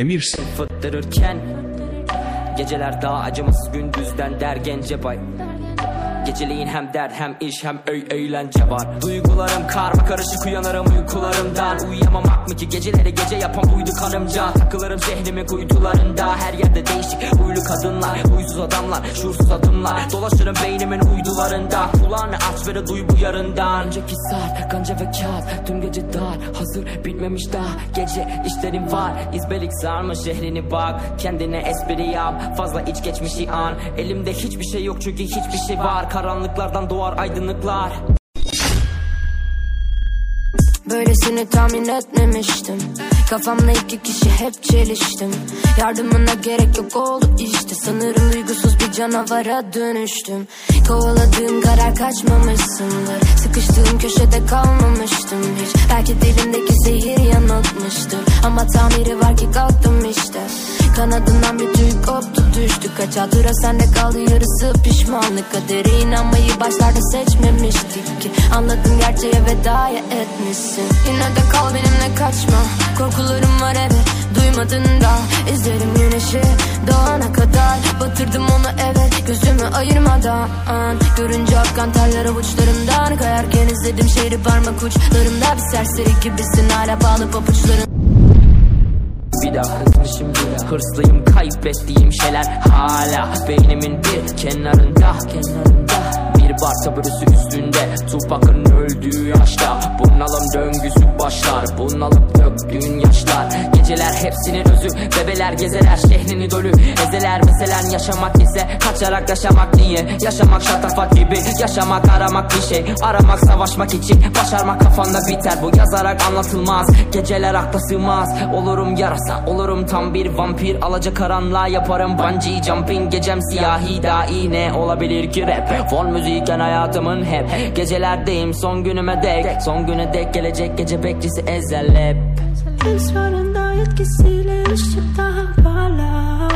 Emirsin. fıttırırken Geceler daha acımasız gündüzden der bay. Geceliğin hem dert hem iş hem öy eğlence var. Duygularım karma karışık uyanırım uykularımdan Uyuyamamak mı ki? Geceleri gece yapan buydu kanımca Takılırım zehrimin kuytularında. Her yerde değişik huylu kadınlar Huysuz adamlar şuursuz adımlar. Dolaşırım beynimin uydularında. Kulağını aç ve de duy bu yarından. Önceki saat kanca ve kağıt. Tüm gece dar hazır bitmemiş daha. Gece işlerim var İzbelik sarmış şehrini bak. Kendine espri yap Fazla iç geçmişi an. Elimde hiçbir şey yok çünkü hiçbir şey var. Karanlıklardan doğar aydınlıklar Böylesini tahmin etmemiştim. Kafamla iki kişi hep çeliştim. Yardımına gerek yok oldu işte. Sanırım duygusuz bir canavara dönüştüm. Kovaladığım karar kaçmamışsındır. Sıkıştığım köşede kalmamıştım hiç. Belki dilimdeki zehir yanıltmıştır. Ama tamiri var ki kalktım işte. Kanadından bir tüy koptu düştü Kaç hatıra sende kaldı yarısı pişmanlık. Kadere inanmayı başlarda seçmemiştik ki. Anladım gerçeğe vedaya etmişsin. Yine de kal benimle kaçma. Korkularım var evet duymadın da. İzlerim güneşi doğana kadar. Batırdım onu evet gözümü ayırmadan. Görünce akkan terler avuçlarımdan. Kayarken izledim şehri parmak uçlarımda. Bir serseri gibisin hala bağlı papuçların Bir daha hızmışım Hırslıyım kaybettiğim şeyler hala Beynimin bir kenarında kenarında. Bir bar taburesi üstünde. Tupac'ın öldüğü yaşta. Bunalım döngüsü başlar Bunalıp döktüğün yaşlar. Geceler hepsinin özü Bebeler gezeler şehrini dölü Ezeler meselen yaşamak ise Kaçarak yaşamak niye? Yaşamak şatafat gibi Yaşamak aramak bir şey. Aramak savaşmak için Başarmak kafanda biter. Bu yazarak anlatılmaz Geceler akla sığmaz. Olurum yarasa Olurum tam bir vampir. Alaca karanlığa yaparım bungee jumping. Gecem siyahi dahi ne olabilir ki rap? Fon müzikken hayatımın hep Gecelerdeyim. Son günüme dek Son güne dek. Gelecek gece bekçisi ezel hep Esrarında etkisiyle ışık daha parla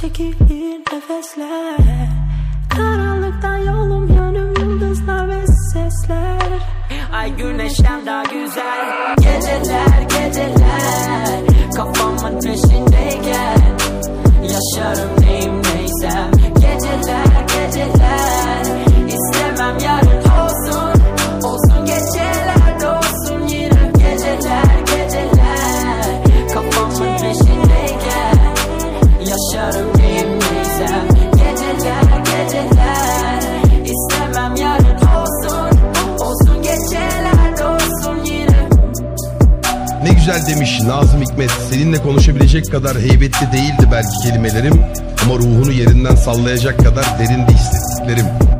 Çekilir nefesler. Karanlıktan yolum yönüm yıldızlar ve sesler. Ay güneşten daha güzel güzel demiş Nazım Hikmet. Seninle konuşabilecek kadar heybetli değildi belki kelimelerim. Ama ruhunu yerinden sallayacak kadar derindi hissettiklerim.